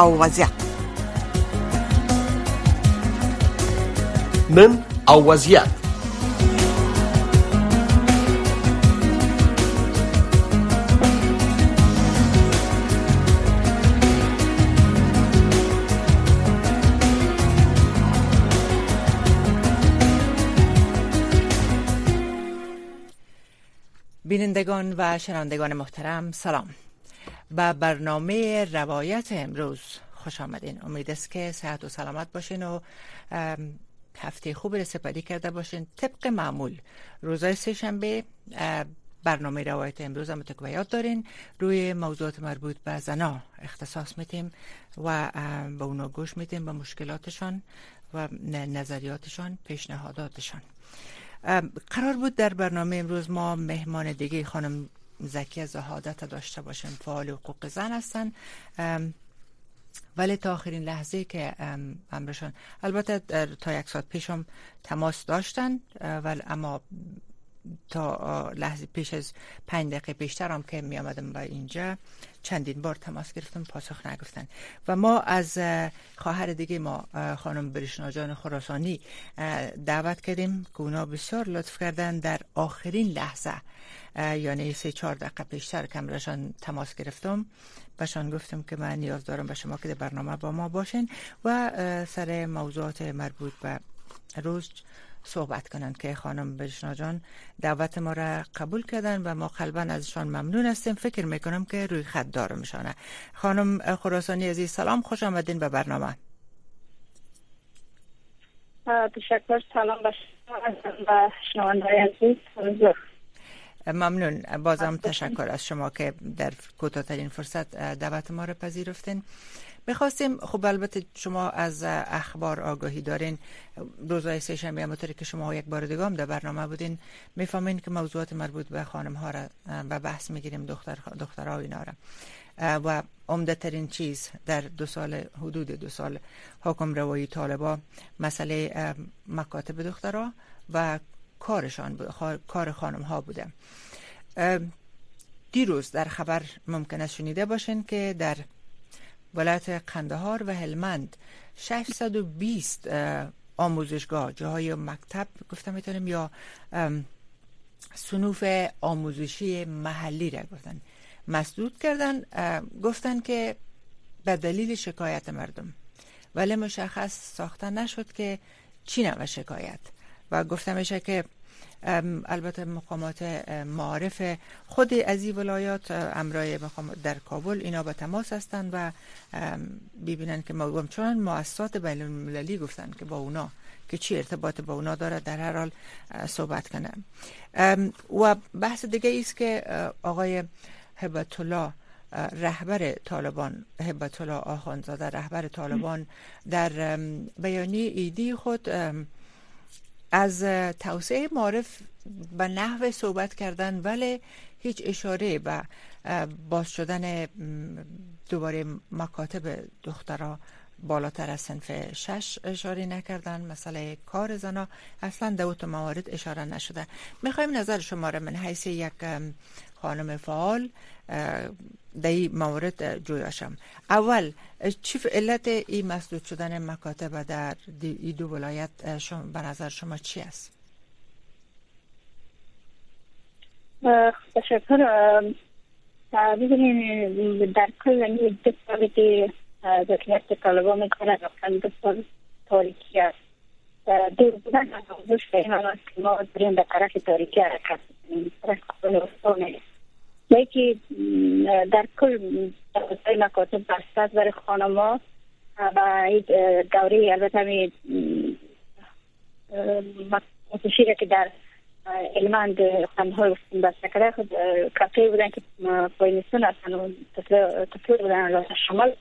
وضعیت نن او وضعیت بینندگان و شنوندگان محترم سلام. به برنامه روایت امروز. خوش آمدین. امید است که صحت و سلامت باشین و هفته خوب را سپری کرده باشین. طبق معمول روزای سه شنبه برنامه روایت امروز هم تو یاد دارین. روی موضوعات مربوط به زنا اختصاص میتیم و به اونا گوش میتیم به مشکلاتشان و نظریاتشان پیشنهاداتشان. قرار بود در برنامه امروز ما مهمان دیگه خانم زکی زهادت داشته باشیم فعال حقوق زن هستن. ولی تا آخرین لحظه که امرشان البته تا یک ساعت پیشم تماس داشتن ولی اما تا لحظه پیش از پنج دقیقه بیشتر هم که می آمدم به اینجا چندین بار تماس گرفتم پاسخ نگفتن. و ما از خواهر دیگه ما خانم برشناجان خراسانی دعوت کردیم که اونا بسیار لطف کردن. در آخرین لحظه یعنی سه چهار دقیقه پیشتر کمرشان تماس گرفتم. بهشان گفتم که من نیاز دارم به شما که در برنامه با ما باشین و سر موضوعات مربوط به روز صحبت کنند که خانم بشنا جان دعوت ما را قبول کردن و ما قلبا ازشان ممنون هستیم. فکر می‌کنم که روی خط دارم میشانه خانم خراسانی عزیز سلام خوش آمدین به برنامه. تشکر سلام شنوانده عزیز. ممنون. بازم تشکر از شما که در کوتاهترین فرصت دعوت ما را پذیرفتین. می‌خواستیم خب البته شما از اخبار آگاهی دارین. روزهای سه شنبه همونطوری که شما یک بار دیگه هم در برنامه بودین می‌فهمین که موضوعات مربوط به خانم ها را به بحث می‌گیریم دختر دخترها اینا را. و عمده ترین چیز در دو سال حدود دو سال حکم روایی طالبا مسئله مکاتب دخترها و کارشان کار خانم ها بوده. دیروز در خبر ممکن است شنیده باشین که در ولایت قندهار و هلمند. 620 آموزشگاه. جاهای مکتب گفتم می‌تونیم یا سنوف آموزشی محلی را گفتن. مسدود کردن گفتن که به دلیل شکایت مردم. ولی مشخص ساخته نشد که چی نوع شکایت. و گفته میشه که البته مقامات معارف خود از این ولایات امرای در کابل اینا به تماس هستند و ببینن که ما چون مؤسسات بین المللی گفتن که با اونا که چی ارتباط با اونا داره در هر حال صحبت کنم و بحث دیگه است که آقای هبت الله رهبر طالبان هبت الله آخانزاده رهبر طالبان در بیانیه ایدی خود از توسعه معرف به نحو صحبت کردن ولی هیچ اشاره به باز شدن دوباره مکاتب دخترها بالاتر از سنف شش اشاره نکردن. مسئله کار زنا اصلا دوت موارد اشاره نشده. می‌خوایم نظر شما را من حیث یک خانم فعال در این مورد جویاشم. اول چی علت این مسدود شدن مکاتب در این دو ولایت شما به نظر شما چی است؟ تشکر ببینید در کل دو سالی که دکلت طالبا می‌کنه رفتن دو سال تاریکی است. دور بودن از آموزش به ما داریم به طرف تاریکی حرکت طرف قبل یکی در کل مکاتب بسته برای خانما و دوره البته می متشیره که در علمند خانده بسته کرده خود کافی بودن که پایینستون هستن و تطور بودن راست شمال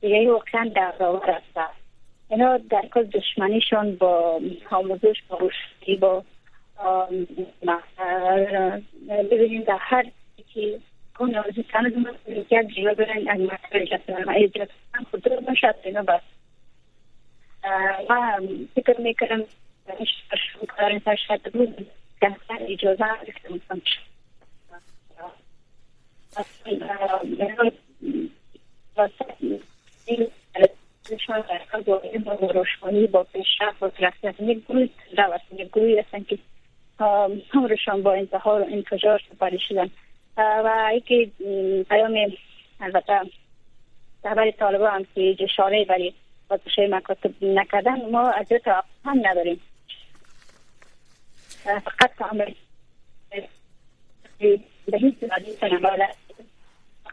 دیگه واقعا در راور است. اینا در کل دشمنیشون با آموزش با روشتی با ببینیم در هر که کنه از تنه دو مسئولیت جیوه برن از مسئولیت و ایجاد خود رو باشد اینا بس و فکر می‌کنم شروع کارن تا شاید بود کمتر اجازه با روشنی با پیشرفت و ترقیت یک گروه دوست یک گروهی هستن که همرشان با انتحار و انفجار سپاری شدن و یکی پیام البته خبر طالبا هم که جشاره برای بازشه مکاتب نکردن ما از توقف هم نداریم. فقط تعمل به هیچ وادی سنبال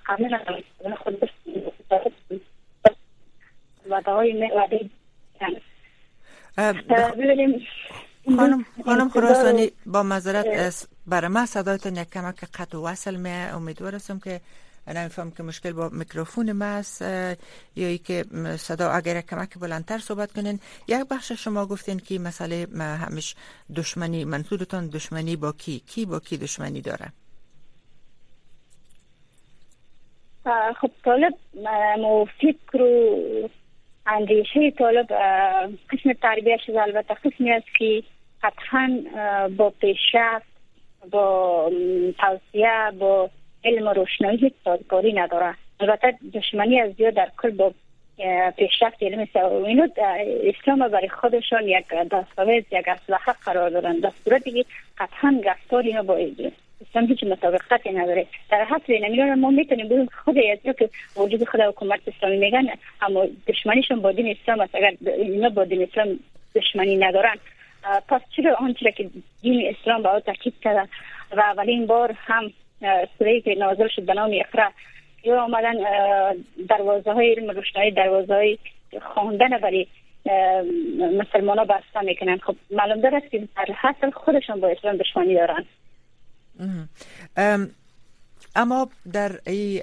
قانون خود وعده های وعده خانم خانم خراسانی با معذرت برای ما صدایتون یک کمک قطع وصل می امیدوار هستم که نمیفهم که مشکل با میکروفون ما است یا ای که صدا اگر کمک بلندتر صحبت کنین. یک بخش شما گفتین که مسئله همیش دشمنی منظورتون دشمنی با کی؟ کی با کی دشمنی داره؟ خب طالب مو فکر و اندیشه طالب قسم تربیهش البته قسمی است که قطعا با پیشرفت با توصیه با علم و روشنایی هیچ سازگاری نداره البته دشمنی از زیاد در کل با پیشرفت علم اینو اسلام برای خودشان یک دستاویز یک اسلحه قرار دارن در صورتی که قطعا گفتار اینو با اسلام هیچ مطابقتی نداره. در حسب نمی‌دونم ما می‌تونیم بگیم خود از که وجود خود حکومت اسلامی میگن اما دشمنیشون با دین اسلام است. اگر اینا با دین اسلام دشمنی ندارن پس چرا آنچه که دین اسلام او تاکید کرده و اولین بار هم سوره که نازل شد به نام یا آمدن دروازه های علم روشنایی دروازه های خواندن برای مسلمان ها بسته می‌کنن. خب معلوم دارد که در حاصل خودشان با اسلام دشمنی دارن. اما در ای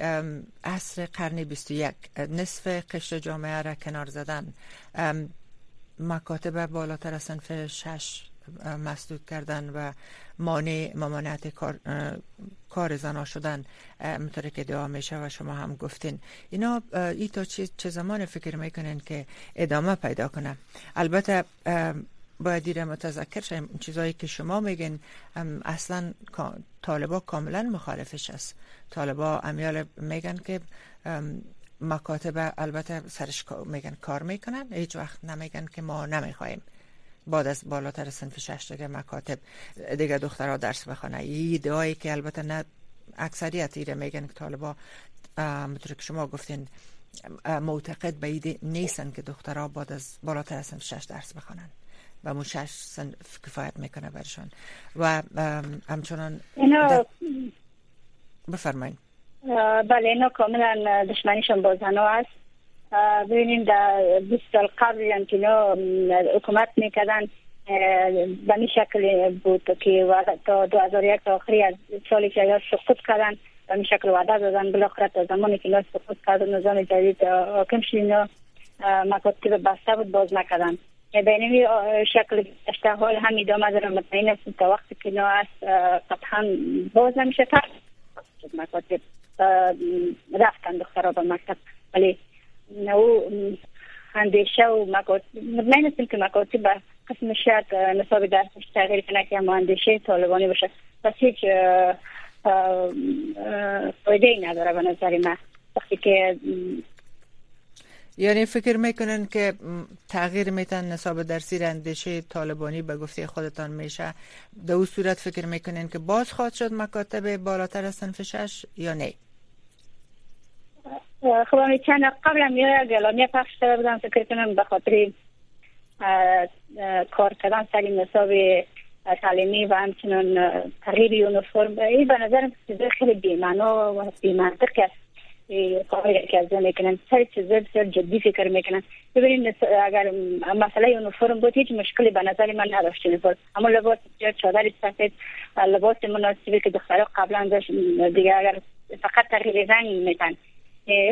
عصر قرن 21 نصف قشر جامعه را کنار زدن. مکاتب بالاتر از صنف شش مسدود کردن و مانع ممانعت کار, کار زنا شدن مطوری که دعا میشه و شما هم گفتین. اینا ای تا چه زمان فکر می‌کنین که ادامه پیدا کنه؟ البته باید دیر متذکر شیم چیزایی که شما میگین اصلا طالبا کاملا مخالفش است. طالبا امیال میگن که مکاتب البته سرش میگن کار می‌کنن هیچ وقت نمیگن که ما نمی‌خوایم بعد از بالاتر سنف شش دیگه مکاتب دیگه دخترها درس بخونه ایدهایی که البته نه اکثریت ایره میگن که طالبا مطور که شما گفتین معتقد به ایده نیستن که دخترها بعد از بالاتر سنف شش درس بخونن. و مو شش سنف کفایت می‌کنه برشان و همچنان بفرمایید بله اینا کاملا دشمنیشون با زنها است. ببینیم در 20 سال قبل هم که حکومت می‌کردن به این شکل بود که تا 2001 تا آخری از سال که سقوط کردن. به این شکل وعده دادن بالاخره تا زمانی که سقوط کردن نظام جدید حاکم شد. اینا مکاتب بسته بود باز نکردن. به این شکل گشته حال هم ادامه داره. مطمئن است تا وقتی که اینا است قطعا باز نمیشه مکاتب. رفتن دخترها به مکتب. ولی او اندیشه و مکاتب مطمئن هستیم که مکاتب به قسم شاید نصاب درسش تغییر کنه که اما اندیشه طالبانی باشه. پس هیچ فایده ای نداره به نظر من. وقتی که یعنی فکر می‌کنن که تغییر میتن نصاب درسی اندیشه طالبانی به گفته خودتان میشه. در اون صورت فکر می‌کنن که باز خواهد شد مکاتب بالاتر از صنف شش یا نه؟ خب من چند قبل هم یه گلانی پخش کرده بودم فکر کنم به خاطر کار کردن سر نصاب تعلیمی و همچنان تغییر یونیفرم. این به نظرم خیلی بیمانا و بیمنطق است. کاری که از می‌کنن. سر چیز بسیار جدی فکر می‌کنن. ببینید اگر مسئله یونیفرم بود هیچ مشکلی به نظر من نداشت یونیفرم. اما لباس چادر سفید لباس مناسبی که دخترها قبلا داشت دیگه اگر فقط تغییر رنگ میتن.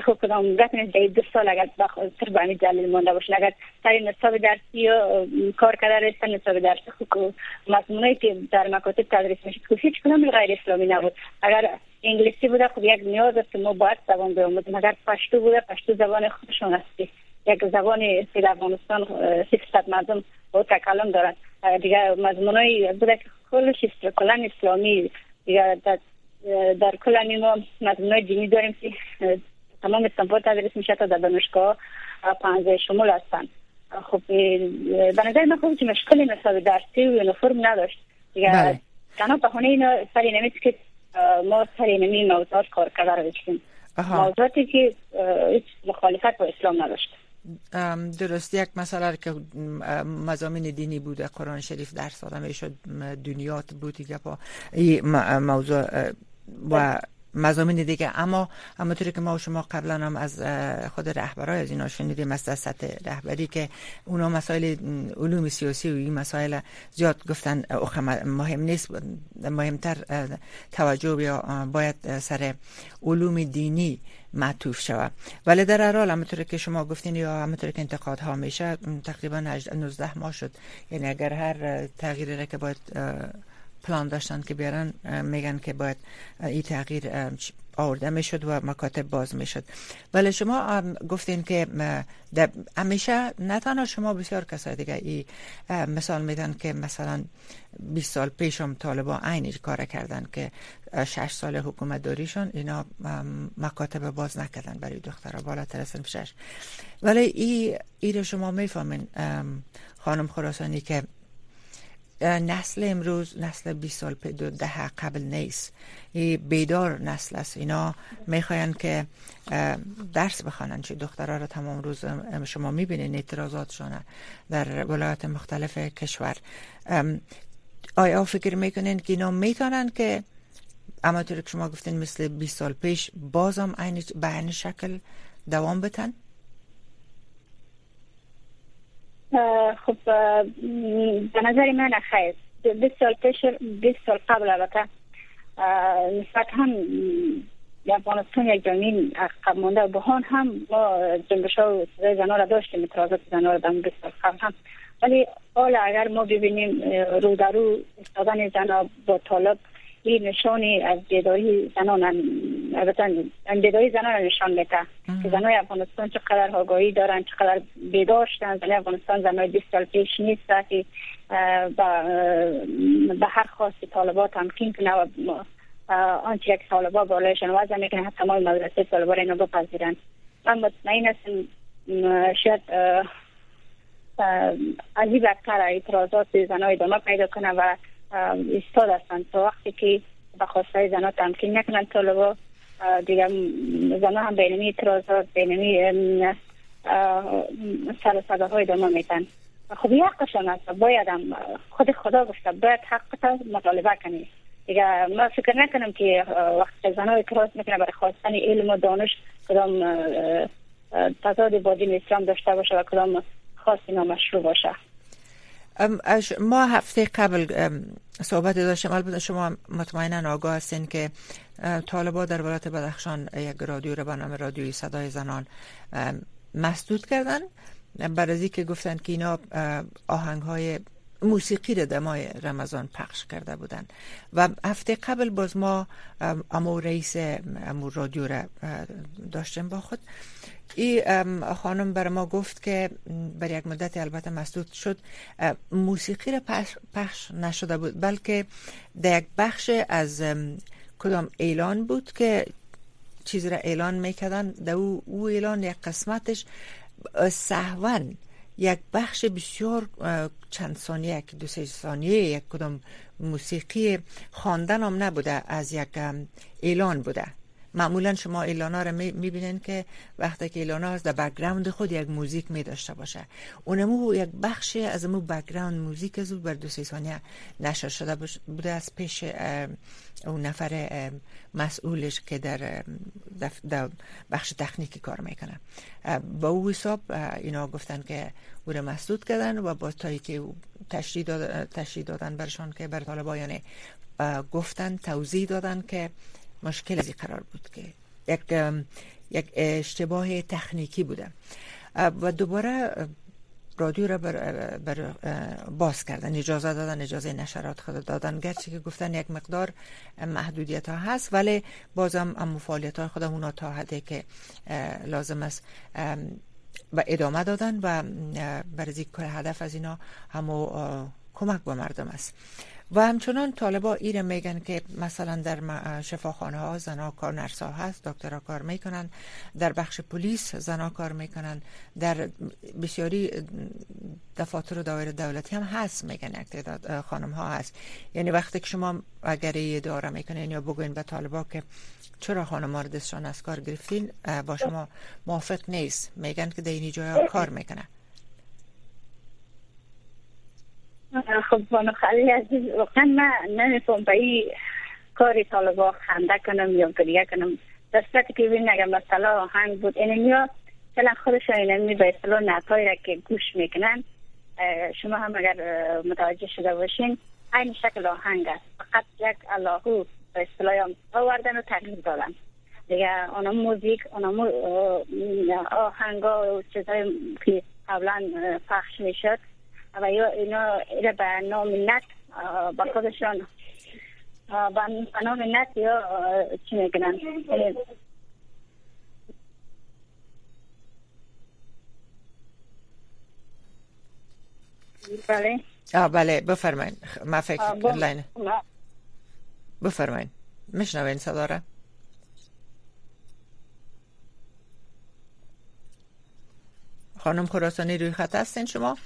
خب کدام رفتن در دو سال اگر بخاطر به همین دلیل مانده باشه اگر سر نصاب درسی و کار کرده رسن نصاب درسی خب مضمونایی که در مکاتب تدریس میشه که هیچ کنم غیر اسلامی نبود. اگر انگلیسی بوده خب یک نیاز است ما باید زبان بیاموزیم. اگر پشتو بوده پشتو زبان خودشون است. یک زبان در افغانستان 600 مردم با تکلم دارن دیگه مضمونایی بوده که کلش کلان اسلامی دیگه در, در کل ما مضمونای دینی داریم که تمام استانبول تدریس میشه تا در دانشگاه پانزه شمول هستن خب به نظر من خب مشکلی نصاب درسی و یونیفرم نداشت دیگه بله. تنها بهونه اینا سری نمیست که ما سری نمی موضوعات کار کرده رو بچیم موضوعاتی که هیچ مخالفت با اسلام نداشت درست یک مسئله که مزامین دینی بوده قرآن شریف درس داده شد دنیات بود دیگه با این موضوع و مزامین دیگه. اما همونطوری که ما و شما قبلا هم از خود رهبرای از اینا شنیدیم از سطح رهبری که اونا مسائل علوم سیاسی و این مسائل زیاد گفتن مهم نیست مهمتر توجه یا باید سر علوم دینی معطوف شود. ولی در هر حال همونطور که شما گفتین یا همونطور که انتقاد ها میشه تقریبا 19 ماه شد. یعنی اگر هر تغییری که باید پلان داشتن که بیارن میگن که باید این تغییر آورده می‌شد و مکاتب باز می‌شد. ولی شما گفتین که همیشه نه تنها شما بسیار کسای دیگه ای مثال میدن که مثلا 20 سال پیش هم طالبا عینی کار کردن که شش سال حکومت داریشون اینا مکاتب باز نکردن برای دخترها بالاتر از ولی ای, ای شما می‌فهمین خانم خراسانی که نسل امروز نسل 20 سال دو ده قبل نیست. بیدار نسل است. اینا می‌خواین که درس بخوانن. چه دخترها رو تمام روز شما می‌بینین اعتراضاتشون در ولایت مختلف کشور. آیا فکر می‌کنین که اینا می‌تونن که اما که شما گفتین مثل 20 سال پیش بازم به این شکل دوام بتن؟ خب به نظر من خیر. 20 سال پیش 20 سال قبل البته نسبت هم افغانستان یک جامعه عقب مونده و بهان هم ما جنبش ها و زنان را داشتیم اعتراضات زنان را در 20 سال قبل هم. ولی حالا اگر ما ببینیم رو در رو استادن زنان با طالب این نشانی از بیداری زنان البته بیداری زنان نشان میده. که زنای افغانستان چقدر آگاهی دارن چقدر بیدار شدن زنای افغانستان زنای 20 سال پیش نیست که به هر خواست طالبات تمکین کنه و آنچه یک طالبا بالایشان وضع می‌کنه تمام مدرسه طالبا را اینو بپذیرن من مطمئن هستم شاید از این بدتر اعتراضات زنای ادامه پیدا کنه و ایستاد هستند تا وقتی که به خواسته زنها تمکین نکنند طالبا دیگه زنها هم بینمی اعتراضات بینمی سر صدا های دامه میتن خب یه حقشان هست. باید هم خود خدا گفته باید حق مطالبه کنی. دیگه ما فکر نکنم که وقتی زنها اعتراض می‌کنه برای خواستن علم و دانش کدام تضاد با دین اسلام داشته باشه و کدام خاصی نامشروع باشه. ما هفته قبل صحبت داشتیم. البته شما مطمئنا آگاه هستین که طالبا در ولایت بدخشان یک رادیو رو به نام رادیوی صدای زنان مسدود کردن. برای که گفتن که اینا آهنگ های موسیقی رو دمای رمضان پخش کرده بودن و هفته قبل باز ما امو رئیس امو رادیو را داشتیم با خود. این خانم بر ما گفت که بر یک مدت البته مسدود شد موسیقی را پخش نشده بود بلکه در یک بخش از کدام اعلان بود که چیز را اعلان می‌کردن در او, او اعلان یک قسمتش سهون یک بخش بسیار چند ثانیه یک دو سه ثانیه یک کدام موسیقی خواندن هم نبوده از یک اعلان بوده. معمولا شما ایلانا رو می‌بینین که وقتی که اعلانا از در background خود یک موزیک می‌داشته باشه. اونمو یک بخش از مو background موزیک زود بر دو سه ثانیه نشر شده بوده از پیش اون نفر مسئولش که در, در بخش تکنیکی کار می‌کنه. با او حساب اینا گفتن که او رو مسدود کردن و با تایی که تشریح, دادن برشان که بر طالبایان گفتن توضیح دادن که مشکل از قرار بود که یک یک اشتباه تکنیکی بوده. و دوباره رادیو را بر, بر باز کردن اجازه دادن اجازه نشرات خود دادن. گرچه که گفتن یک مقدار محدودیت ها هست ولی بازم هم فعالیت های اونا تا حدی که لازم است و ادامه دادن و برای هدف از اینا همو کمک به مردم است. و همچنان طالبا ایره میگن که مثلا در شفاخانه ها زنا کار نرسا هست دکترها کار می‌کنن. در بخش پلیس زنا کار می‌کنن. در بسیاری دفاتر و دایر دولتی هم هست میگن یک تعداد خانم ها هست. یعنی وقتی که شما اگر یه داره می‌کنین یا بگوین به طالبا که چرا خانم ها از کار گرفتین با شما موافق نیست. میگن که در اینی جای کار می‌کنه خب بانو خالی عزیز واقعا من نمیفهم به این کاری طالبا خنده کنم یا گریه کنم. دسته که بین مثلا آهنگ بود این یا چلا خودشان اینمی به اصطلاح نتایی را که گوش می‌کنن شما هم اگر متوجه شده باشین این شکل آهنگ است. فقط یک اللهو به اصطلاح آوردن و تقلید دادن. دیگه اونا موزیک اونا آهنگا و که قبلا پخش می‌شد و یا اینا اینا به نام نت با خودشان. به نام نت یا چی میگنن؟ بله. آه بله بفرمایید ما فکر line بفرمایید میشنوین صدا را؟ خانم خراسانی روی خط هستین شما؟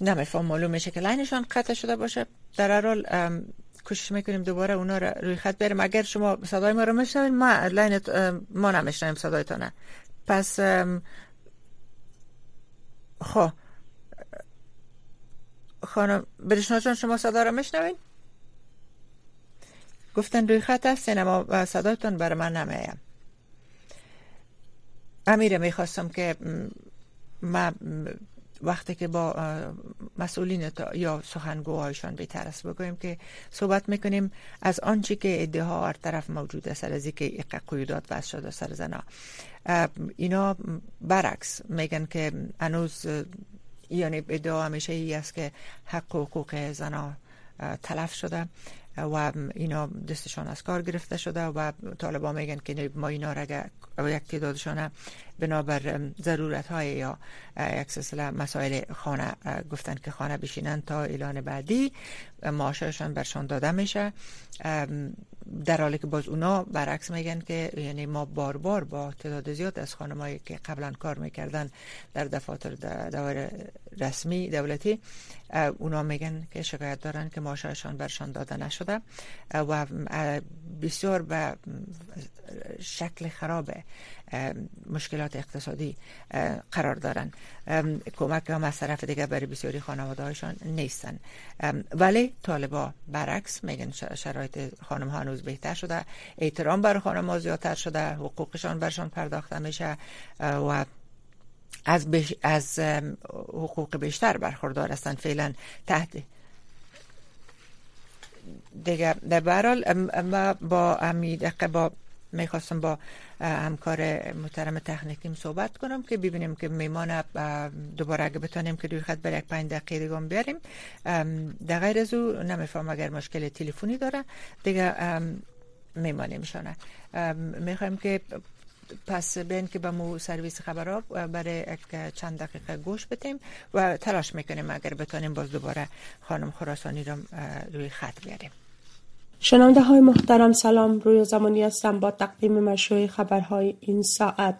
نمیفهم معلوم میشه که line شان قطع شده باشه. در هر حال کوشش می‌کنیم دوباره اونا رو روی خط بریم اگر شما صدای ما رو میشنوین ما line ما نمیشنویم صدایتانه پس خب. خانم برشنا جان شما صدا رو میشنوین گفتن روی خط هستین اما صدایتان برای من نمیم امیره می‌خواستم که ما وقتی که با مسئولین یا سخنگوهایشان بهتر است بگویم که صحبت می‌کنیم از آنچه که ادعا هر طرف موجود است از اینکه قیودات وضع شده سر زنا. اینا برعکس میگن که هنوز یعنی ادعا همیشه ای است که حق و حقوق زنا تلف شده. و اینا دستشان از کار گرفته شده و طالبا میگن که ما اینا را یک تعدادشان بنابر ضرورت های یا یک سلسله مسائل خانه گفتن که خانه بشینن تا اعلان بعدی معاشرشان برشان داده میشه. در حالی که باز اونا برعکس میگن که یعنی ما بار بار با تعداد زیاد از خانمایی که قبلا کار می‌کردن در دفاتر دور رسمی دولتی اونا میگن که شکایت دارن که معاشرشان برشان داده نشده. و بسیار به شکل خراب مشکلات اقتصادی قرار دارن. کمک هم از طرف دیگه برای بسیاری خانواده هایشان نیستن ولی طالبا برعکس میگن شرایط خانم ها هنوز بهتر شده. احترام بر خانم ها زیادتر شده. حقوقشان برشان پرداخته میشه. و از, از حقوق بیشتر برخوردار هستند فعلا تحت. دیگه در برحال ما با امید با می‌خواستم با همکار محترم تکنیکیم صحبت کنم که ببینیم که میمان دوباره اگه بتانیم که روی خط بر یک پنج دقیقه دیگه بیاریم. در غیر از او نمیفهم اگر مشکل تلفنی داره. دیگه میمانیم شانه می‌خوایم که پس بین که به مو سرویس خبرها برای چند دقیقه گوش بتیم و تلاش می‌کنیم اگر بتانیم باز دوباره خانم خراسانی رو روی خط بیاریم. شنونده های محترم سلام. روی زمانی هستم با تقدیم مشروع خبرهای این ساعت.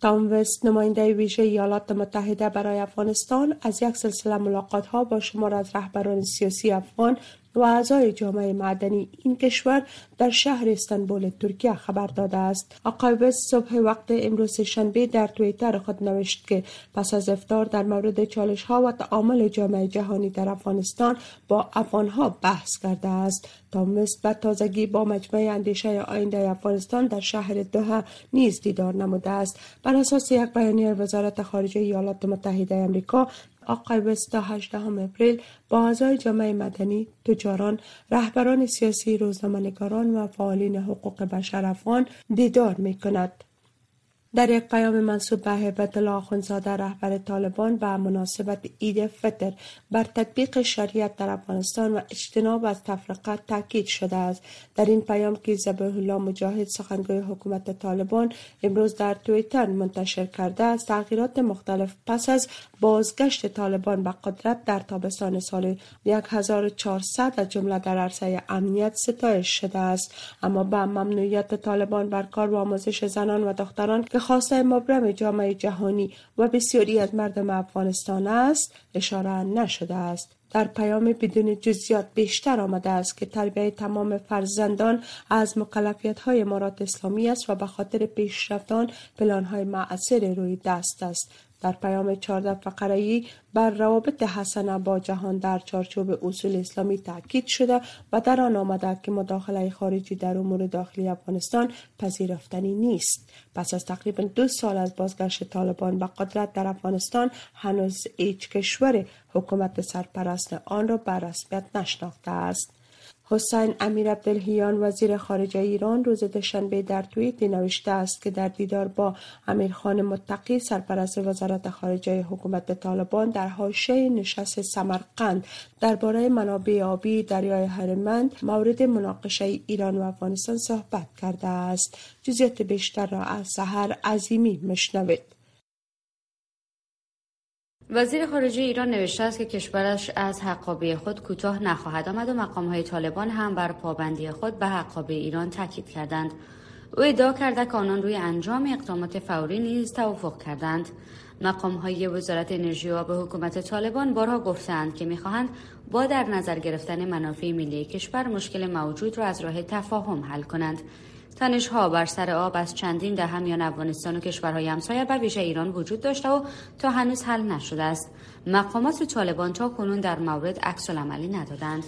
تام وست نماینده ویژه ایالات متحده برای افغانستان از یک سلسله ملاقات ها با شمار از رهبران سیاسی افغان و اعضای جامعه معدنی این کشور در شهر استانبول ترکیه خبر داده است. آقای صبح وقت امروز شنبه در تویتر خود نوشت که پس از افتار در مورد چالش ها و تعامل جامعه جهانی در افغانستان با افغان ها بحث کرده است. تامست به تازگی با مجمع اندیشه آینده افغانستان در شهر دوحه نیز دیدار نموده است. بر اساس یک بیانیه وزارت خارجه ایالات متحده آمریکا آقای وستا 18 اپریل با اعضای جامعه مدنی، تجاران، رهبران سیاسی، روزنامه‌نگاران و فعالین حقوق بشر افغان دیدار می کند. در یک پیام منصوب به هیبت الله رهبر طالبان به مناسبت عید فطر بر تطبیق شریعت در افغانستان و اجتناب از تفرقه تاکید شده است. در این پیام که زبیح الله مجاهد سخنگوی حکومت طالبان امروز در تویتر منتشر کرده است تغییرات مختلف پس از بازگشت طالبان به قدرت در تابستان سال 1400 از جمله در عرصه امنیت ستایش شده است. اما به ممنوعیت طالبان بر کار و آموزش زنان و دختران که خواسته مبرم جامعه جهانی و بسیاری از مردم افغانستان است اشاره نشده است. در پیام بدون جزیات بیشتر آمده است که تربیه تمام فرزندان از مکلفیت های مراد اسلامی است و به خاطر پیشرفتان پلان های معصر روی دست است. در پیام 14 فقره بر روابط حسنه با جهان در چارچوب اصول اسلامی تاکید شده و در آن آمده که مداخله خارجی در امور داخلی افغانستان پذیرفتنی نیست. پس از تقریبا دو سال از بازگشت طالبان به قدرت در افغانستان هنوز هیچ کشور حکومت سرپرست آن را به رسمیت نشناخته است. حسین امیر عبدالهیان وزیر خارجه ایران روز دوشنبه در توییتی نوشته است که در دیدار با امیرخان متقی سرپرست وزارت خارجه حکومت طالبان در حاشیه نشست سمرقند درباره منابع آبی دریای هرمند مورد مناقشه ایران و افغانستان صحبت کرده است. جزئیات بیشتر را از سحر عظیمی مشنوید وزیر خارجه ایران نوشته است که کشورش از حقابه خود کوتاه نخواهد آمد و مقام های طالبان هم بر پابندی خود به حقابه ایران تاکید کردند. او ادعا کرده که آنان روی انجام اقدامات فوری نیز توافق کردند. مقام های وزارت انرژی و به حکومت طالبان بارها گفتند که می‌خواهند با در نظر گرفتن منافع ملی کشور مشکل موجود را از راه تفاهم حل کنند. تنش ها بر سر آب از چندین دهه میان افغانستان و کشورهای همسایه به ویژه ایران وجود داشته و تا هنوز حل نشده است. مقامات طالبان تا کنون در مورد عکس عملی ندادند.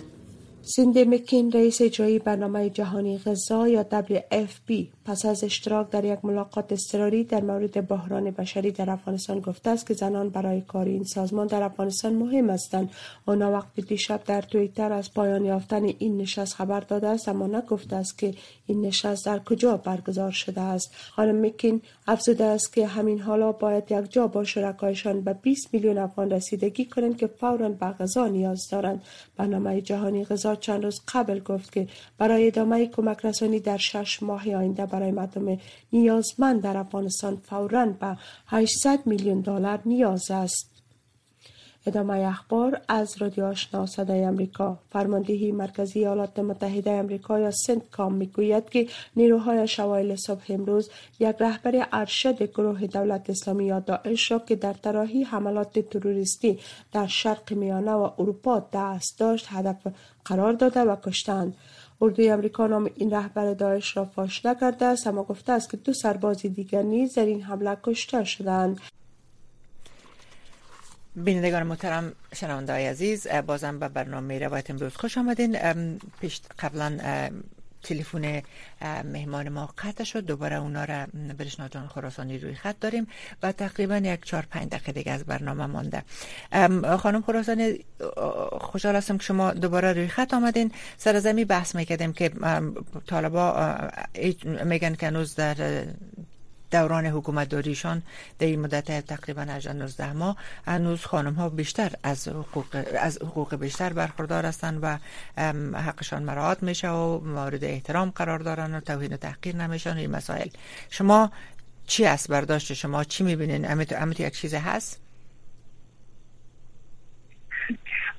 سیندی مکین رئیس اجرایی برنامه جهانی غذا یا WFP پس از اشتراک در یک ملاقات اضطراری در مورد بحران بشری در افغانستان گفته است که زنان برای کار این سازمان در افغانستان مهم هستند. آنا وقتی دیشب در تویتر از پایان یافتن این نشست خبر داده است اما نگفته است که این نشست در کجا برگزار شده است. خانم مکین افزوده است که همین حالا باید یک جا با شرکایشان به 20 میلیون افغان رسیدگی کنند که فورا به غذا نیاز دارند. برنامه جهانی غذا چند روز قبل گفت که برای ادامه کمک رسانی در شش ماه آینده برای مردم نیازمند در افغانستان فورا به 800 میلیون دلار نیاز است. ادامه اخبار از رادیو آشنا صدای امریکا فرماندهی مرکزی ایالات متحده امریکا یا سنت کام می‌گوید که نیروهای شوایل صبح امروز یک رهبر ارشد گروه دولت اسلامی یا داعش را که در طراحی حملات تروریستی در شرق میانه و اروپا دست داشت هدف قرار داده و کشتند اردوی امریکا نام این رهبر داعش را فاش نکرده است اما گفته است که دو سرباز دیگر نیز در این حمله کشته شدند. بینندگان محترم شنونده عزیز بازم به برنامه روایت امروز خوش آمدین. پیش قبلا تلفن مهمان ما قطع شد. دوباره اونا را برشنا جان خراسانی روی خط داریم و تقریبا یک چهار پنج دقیقه دیگه از برنامه مانده. خانم خراسانی خوشحال هستم که شما دوباره روی خط آمدین. سر زمین بحث می‌کردیم که طالبا میگن که هنوز در دوران حکومت داریشان در این مدت تقریبا 19 ماه هنوز خانم ها بیشتر از حقوق, از حقوق بیشتر برخوردار هستند و حقشان مراعات میشه و مورد احترام قرار دارن و توهین و تحقیر نمیشن این مسائل. شما چی است برداشت شما؟ چی می‌بینین؟ امیت یک چیز هست؟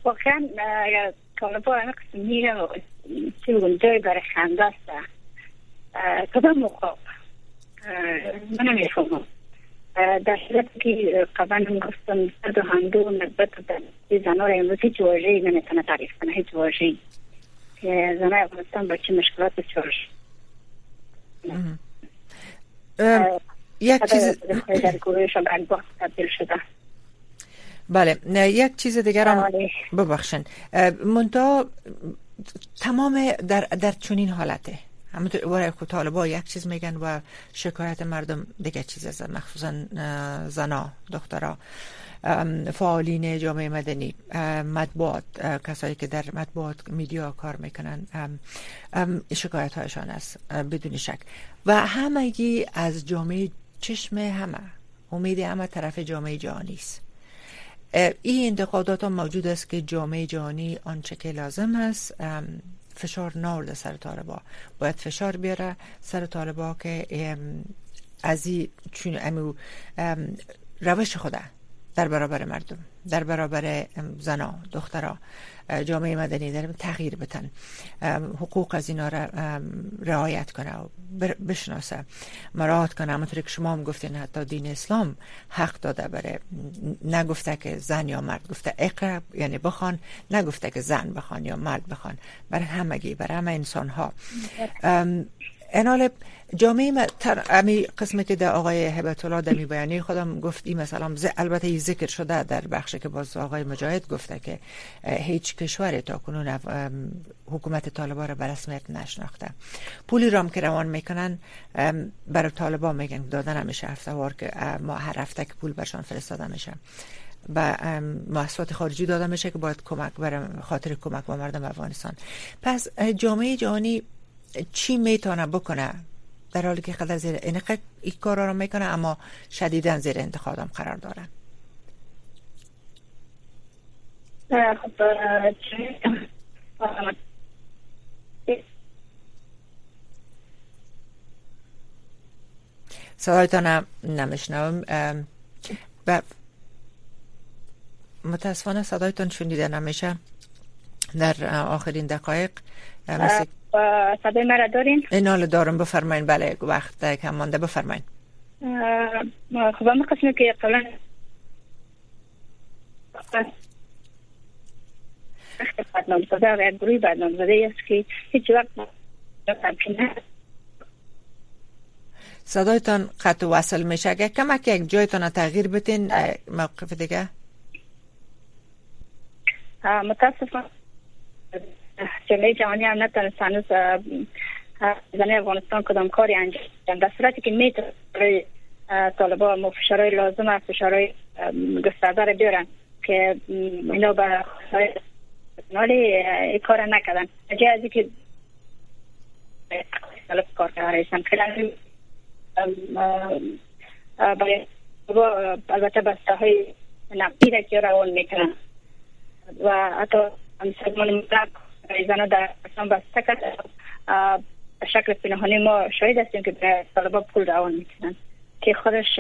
واقعا طالبا همه قسم میره چون جای برای خنده است. کدام موقع؟ من نمی‌فهمم در صورت که قبلا هم گفتم صد و هندو نسبت به زنها را امروز هیچ واژه‌ای نمی‌تونه تعریف کنه هیچ واژه‌ای. که زنای افغانستان با چه مشکلات بسیار یک چیز بله یک چیز دیگر هم ببخشن منتها تمام در, در چنین حالته. همونطور که طالبا یک چیز میگن و شکایت مردم دیگه چیز از مخصوصا زنا دخترا. فعالین جامعه مدنی مطبوعات کسایی که در مطبوعات میدیا کار می‌کنن. شکایت هایشان است بدون شک. و همگی از جامعه چشم همه امید همه طرف جامعه جهانی است. این انتقادات هم موجود است که جامعه جهانی آنچه که لازم است. فشار نارده سر طالبا. باید فشار بیاره سر طالبا که از این چون امو روش خوده در برابر مردم در برابر زنا دخترها جامعه مدنی در تغییر بتن. حقوق از اینا را رعایت کنه و بشناسه. مراعات کنه همونطور که شما هم گفتین حتی دین اسلام حق داده بره نگفته که زن یا مرد گفته اقرب یعنی بخوان نگفته که زن بخوان یا مرد بخوان. برای همگی برای همه انسان ها انال جامعه امی قسمی که در آقای هبت الله دمی بیانی خودم گفت این مثلا البته ذکر شده در بخش که باز آقای مجاهد گفته که هیچ کشور تا کنون حکومت طالبان را به رسمیت نشناخته. پولی رام که روان می‌کنن برای طالبان میگن دادن همیشه هفته وار که ما هر هفته که پول برشان فرستاده میشه. و محصولات خارجی داده میشه که باید کمک برای خاطر کمک با مردم افغانستان. پس جامعه جهانی چی می‌تونه بکنه؟ در حالی که خدا زیر این این کار رو می‌کنه اما شدیدا زیر انتخابم قرار داره. صدایتان نمیشنوم. و متاسفانه صدایتان شنیده نمیشه. در آخرین دقایق مثل صدای مرا دارین؟ این دارم. بفرمایین. بله وقت کم مانده. بفرمایین. خب همه قسمی که قبلا بدنام زده و یک گروه بدنام زده است که هیچ وقت صدایتان قطع وصل میشه. اگر کمک یک جایتان تغییر بتین موقف دیگه. متاسفانه جامعه جهانی نتونست هنوز زنه افغانستان کدام کاری انجام در صورتی که می‌تونه طالبا مو فشارهای لازم و فشارهای گسترده رو بیارن که اینا به نالی ای کار نکردن. جای از که کار کرده برای البته بسته های نقدی که روان می‌کنن. و حتی سازمان ملک زنها در افغانستان بسته کرد شکل پنهانی ما شاید هستیم که به طالبا پول روان می‌کنن که خودش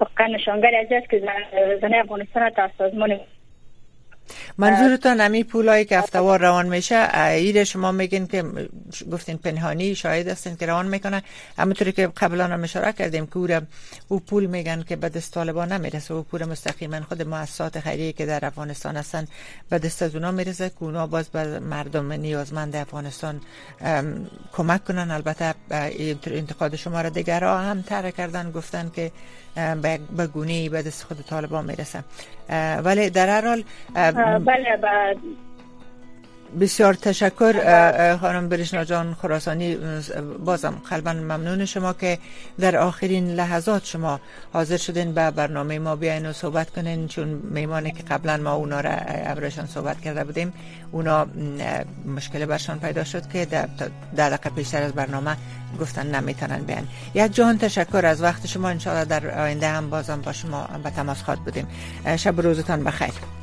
واقعا نشانگر از است که زن افغانستان تا سازمان منظورتان امی پولایی که افتوار روان میشه ایر شما میگین که گفتین پنهانی شاید هستین که روان می‌کنه همونطوری که قبلا هم اشاره کردیم که او پول میگن که به دست طالبان نمی‌رسه. او پول مستقیما خود مؤسسات خیریه که در افغانستان هستن به دست از اونا می‌رسه که اونا باز به مردم نیازمند افغانستان کمک کنن. البته انتقاد شما را دیگرها هم تر کردن گفتن که به گونه به دست خود طالبان می‌رسه ولی در هر حال بله بسیار تشکر خانم برشنا جان خراسانی. بازم قلبا ممنون شما که در آخرین لحظات شما حاضر شدین به برنامه ما بیاین و صحبت کنین چون میمانه که قبلا ما اونا را ابرشان صحبت کرده بودیم. اونا مشکل برشان پیدا شد که در دقیقه پیشتر از برنامه گفتن نمی‌تونن بیان. یک جان تشکر از وقت شما. انشاءالله در آینده هم بازم با شما به تماس خواد بودیم. شب روزتان بخیر.